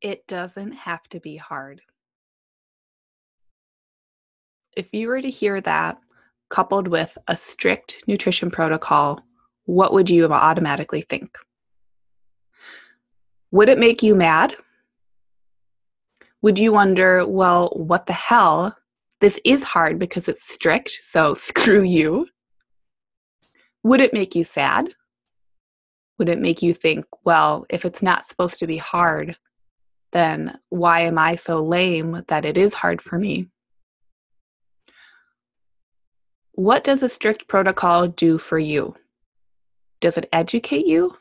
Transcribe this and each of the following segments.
It doesn't have to be hard. If you were to hear that coupled with a strict nutrition protocol, what would you automatically think? Would it make you mad? Would you wonder, well, what the hell? This is hard because it's strict, so screw you. Would it make you sad? Would it make you think, well, if it's not supposed to be hard, then why am I so lame that it is hard for me? What does a strict protocol do for you? Does it educate you?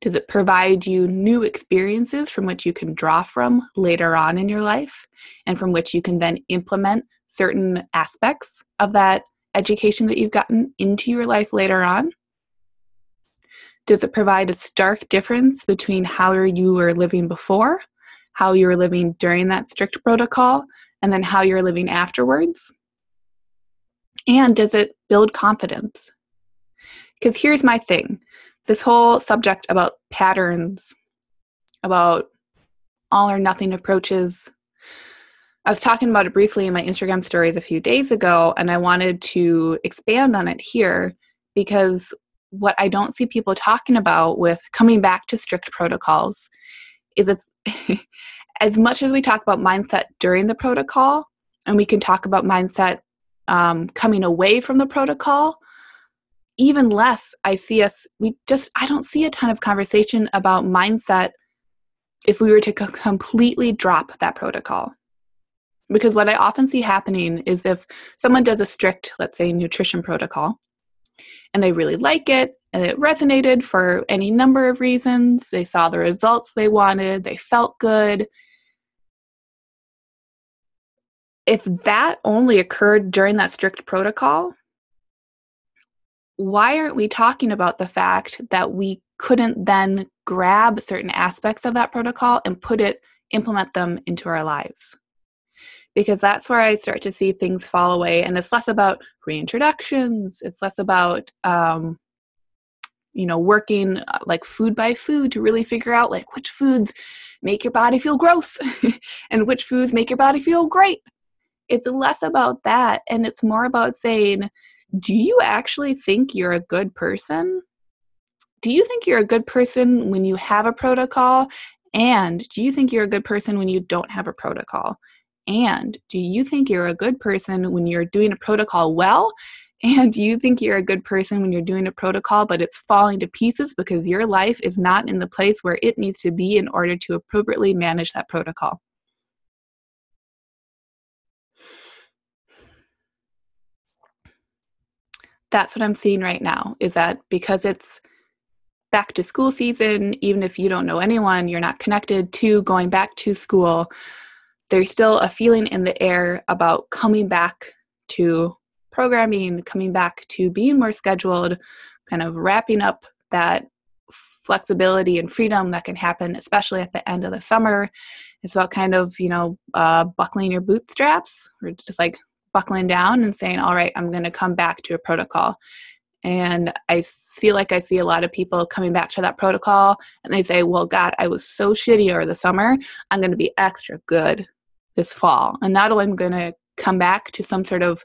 Does it provide you new experiences from which you can draw from later on in your life and from which you can then implement certain aspects of that education that you've gotten into your life later on? Does it provide a stark difference between how you were living before how you're living during that strict protocol, and then how you're living afterwards? And does it build confidence? Because here's my thing this whole subject about patterns, about all or nothing approaches. I was talking about it briefly in my Instagram stories a few days ago, and I wanted to expand on it here because what I don't see people talking about with coming back to strict protocols is it's as much as we talk about mindset during the protocol, and we can talk about mindset um, coming away from the protocol, even less I see us, we just, I don't see a ton of conversation about mindset if we were to completely drop that protocol. Because what I often see happening is if someone does a strict, let's say, nutrition protocol, and they really like it, it resonated for any number of reasons. They saw the results they wanted, they felt good. If that only occurred during that strict protocol, why aren't we talking about the fact that we couldn't then grab certain aspects of that protocol and put it, implement them into our lives? Because that's where I start to see things fall away. And it's less about reintroductions, it's less about, um, you know working uh, like food by food to really figure out like which foods make your body feel gross and which foods make your body feel great. It's less about that and it's more about saying do you actually think you're a good person? Do you think you're a good person when you have a protocol? And do you think you're a good person when you don't have a protocol? And do you think you're a good person when you're doing a protocol well and you think you're a good person when you're doing a protocol, but it's falling to pieces because your life is not in the place where it needs to be in order to appropriately manage that protocol. That's what I'm seeing right now is that because it's back to school season, even if you don't know anyone, you're not connected to going back to school, there's still a feeling in the air about coming back to programming, coming back to being more scheduled, kind of wrapping up that flexibility and freedom that can happen, especially at the end of the summer. It's about kind of, you know, uh, buckling your bootstraps or just like buckling down and saying, all right, I'm going to come back to a protocol. And I feel like I see a lot of people coming back to that protocol and they say, well, God, I was so shitty over the summer. I'm going to be extra good this fall. And not only am I going to come back to some sort of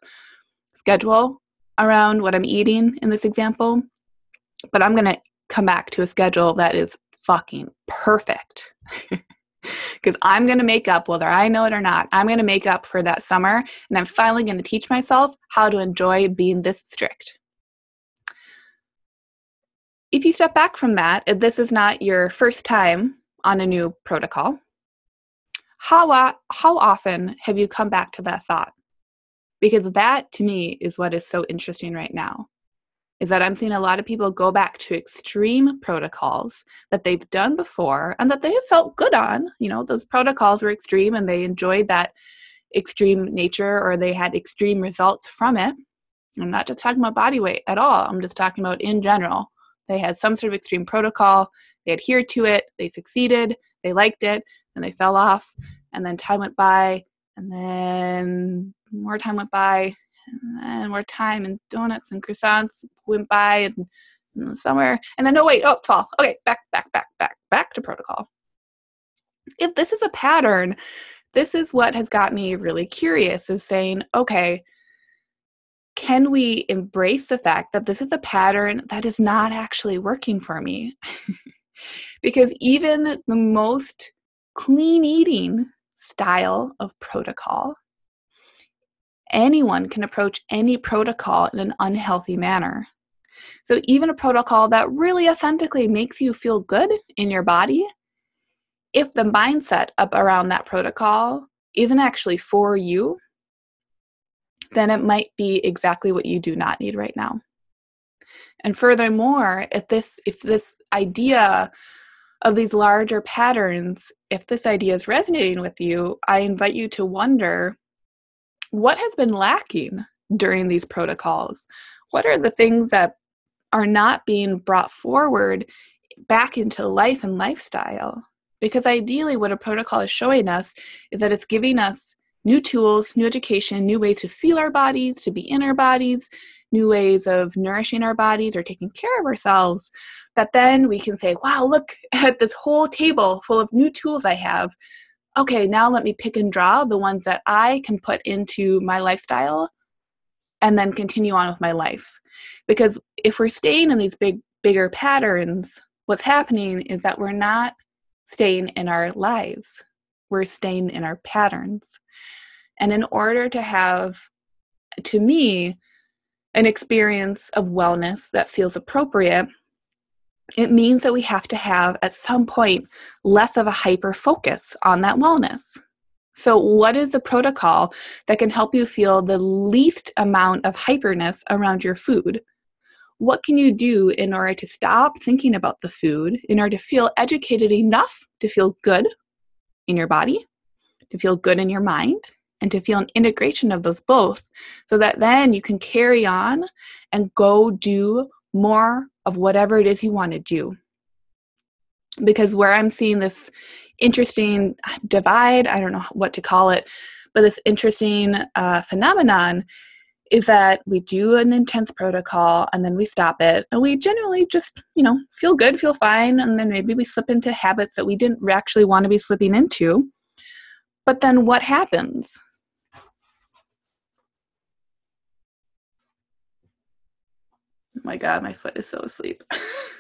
schedule around what I'm eating in this example, but I'm going to come back to a schedule that is fucking perfect. Because I'm going to make up, whether I know it or not, I'm going to make up for that summer. And I'm finally going to teach myself how to enjoy being this strict. If you step back from that, this is not your first time on a new protocol, how, how often have you come back to that thought? Because that to me is what is so interesting right now is that i'm seeing a lot of people go back to extreme protocols that they've done before and that they have felt good on. You know those protocols were extreme and they enjoyed that extreme nature or they had extreme results from it. I'm not just talking about body weight at all. I'm just talking about in general. They had some sort of extreme protocol. They adhered to it. They succeeded. They liked it. And they fell off. And then time went by. And then more time went by, and more time and donuts and croissants went by and, the summer. And then, no, wait, oh, fall. Okay, back, back, back, back, back to protocol. If this is a pattern, this is what has got me really curious is saying, okay, can we embrace the fact that this is a pattern that is not actually working for me? because even the most clean eating style of protocol, anyone can approach any protocol in an unhealthy manner. So, even a protocol that really authentically makes you feel good in your body, if the mindset up around that protocol isn't actually for you, then it might be exactly what you do not need right now. And furthermore, if this if this idea of these larger patterns, if this idea is resonating with you, I invite you to wonder what has been lacking during these protocols? What are the things that are not being brought forward back into life and lifestyle? Because ideally, what a protocol is showing us is that it's giving us new tools, new education, new ways to feel our bodies, to be in our bodies, new ways of nourishing our bodies or taking care of ourselves. That then we can say, wow, look at this whole table full of new tools I have. Okay, now let me pick and draw the ones that I can put into my lifestyle and then continue on with my life. Because if we're staying in these big, bigger patterns, what's happening is that we're not staying in our lives we're staying in our patterns. And in order to have, to me, an experience of wellness that feels appropriate, it means that we have to have at some point less of a hyper focus on that wellness. So, what is a protocol that can help you feel the least amount of hyperness around your food? What can you do in order to stop thinking about the food, in order to feel educated enough to feel good in your body, to feel good in your mind, and to feel an integration of those both so that then you can carry on and go do more of whatever it is you want to do. Because where I'm seeing this interesting divide, I don't know what to call it, but this interesting uh, phenomenon is that we do an intense protocol and then we stop it and we generally just you know feel good feel fine and then maybe we slip into habits that we didn't actually want to be slipping into but then what happens my god my foot is so asleep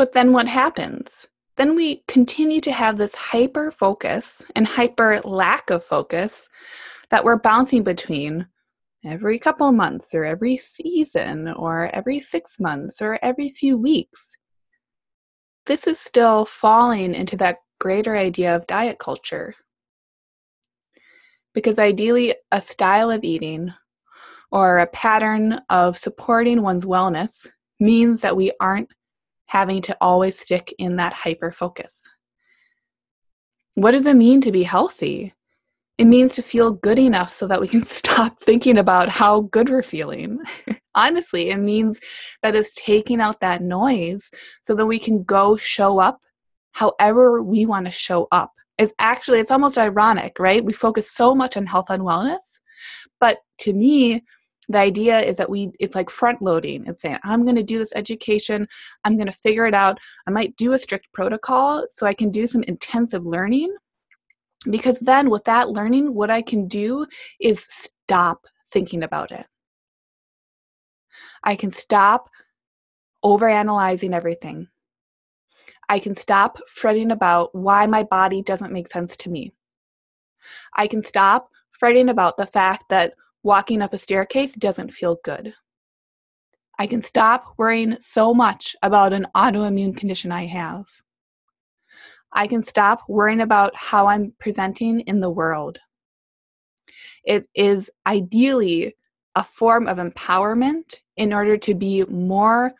But then what happens? Then we continue to have this hyper focus and hyper lack of focus that we're bouncing between every couple months or every season or every six months or every few weeks. This is still falling into that greater idea of diet culture. Because ideally, a style of eating or a pattern of supporting one's wellness means that we aren't having to always stick in that hyper focus. What does it mean to be healthy? It means to feel good enough so that we can stop thinking about how good we're feeling. Honestly, it means that it's taking out that noise so that we can go show up however we want to show up. It's actually, it's almost ironic, right? We focus so much on health and wellness. But to me, the idea is that we it's like front loading it's saying i'm going to do this education. I'm going to figure it out. I might do a strict protocol so i can do some intensive learning. Because then with that learning what i can do is stop thinking about it. I can stop overanalyzing everything. I can stop fretting about why my body doesn't make sense to me. I can stop fretting about the fact that walking up a staircase doesn't feel good. I can stop worrying so much about an autoimmune condition I have. I can stop worrying about how I'm presenting in the world. It is ideally a form of empowerment in order to be more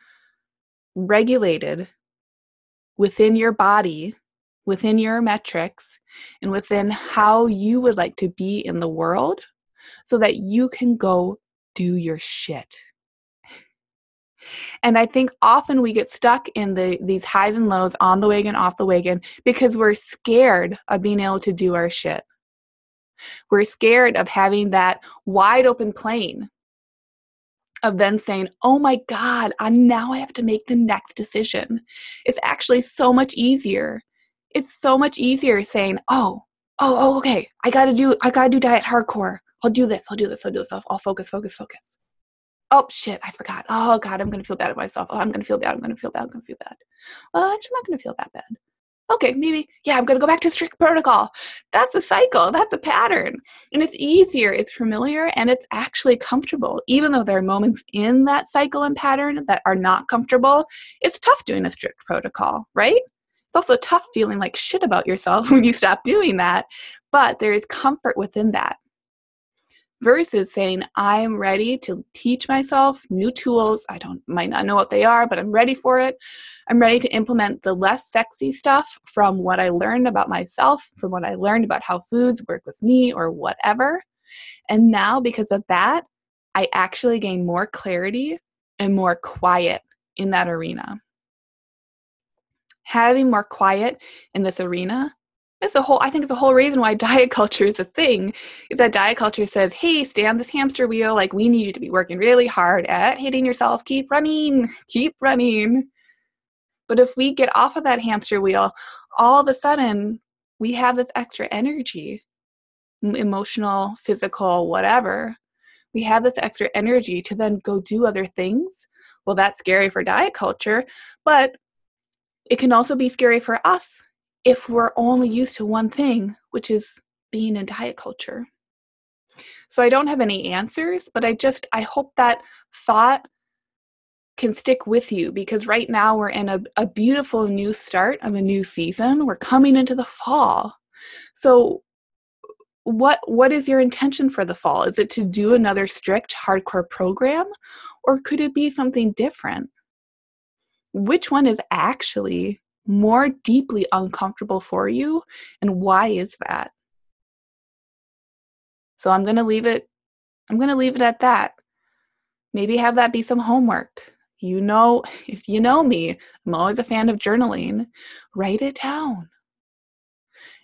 regulated within your body, within your metrics and within how you would like to be in the world so that you can go do your shit. And I think often we get stuck in the these highs and lows on the wagon, off the wagon, because we're scared of being able to do our shit. We're scared of having that wide open plane of then saying, oh my God, I, now I have to make the next decision. It's actually so much easier. It's so much easier saying, oh, oh, oh, okay, I gotta do, I gotta do diet hardcore. I'll do this, I'll do this, I'll do this, I'll, I'll focus, focus, focus. Oh shit, I forgot. Oh God, I'm gonna feel bad at myself. Oh, I'm gonna feel bad, I'm gonna feel bad, I'm gonna feel bad. Well, actually, I'm not gonna feel that bad okay, maybe, yeah, I'm to go back to strict protocol. That's a cycle, that's a pattern. And it's easier, it's familiar, and it's actually comfortable. Even though there are moments in that cycle and pattern that are not comfortable, it's tough doing a strict protocol, right? It's also tough feeling like shit about yourself when you stop doing that, but there is comfort within that versus saying i'm ready to teach myself new tools. I don't might not know what they are but i'm ready for it. I'm ready to implement the less sexy stuff from what i learned about myself from what i learned about how foods work with me or whatever. And now because of that i actually gain more clarity and more quiet in that arena. Having more quiet in this arena it's the whole I think the whole reason why diet culture is a thing is that diet culture says, hey, stay on this hamster wheel, like we need you to be working really hard at hitting yourself, keep running, keep running. But if we get off of that hamster wheel, all of a sudden we have this extra energy, emotional, physical, whatever. We have this extra energy to then go do other things. Well, that's scary for diet culture, but it can also be scary for us if we're only used to one thing, which is being in diet culture. So I don't have any answers, but I just I hope that thought can stick with you because right now we're in a, a beautiful new start of a new season. We're coming into the fall. So what what is your intention for the fall? Is it to do another strict hardcore program or could it be something different? Which one is actually more deeply uncomfortable for you and why is that? So i'm going to leave it i'm going to leave it at that. Maybe have that be some homework. You know if you know me i'm always a fan of journaling. Write it down.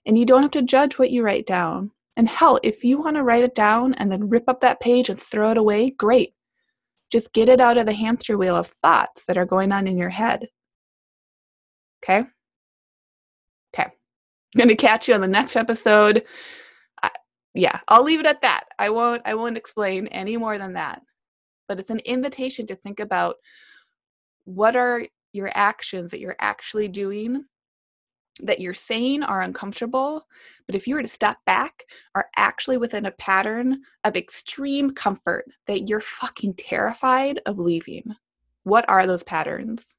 And you don't have to judge what you write down. And hell if you want to write it down and then rip up that page and throw it away great. Just get it out of the hamster wheel of thoughts that are going on in your head Okay? Okay. I'm going to catch you on the next episode. I, yeah, I'll leave it at that. I won't I won't explain any more than that. But it's an invitation to think about what are your actions that you're actually doing that you're saying are uncomfortable, but if you were to step back, are actually within a pattern of extreme comfort that you're fucking terrified of leaving. What are those patterns?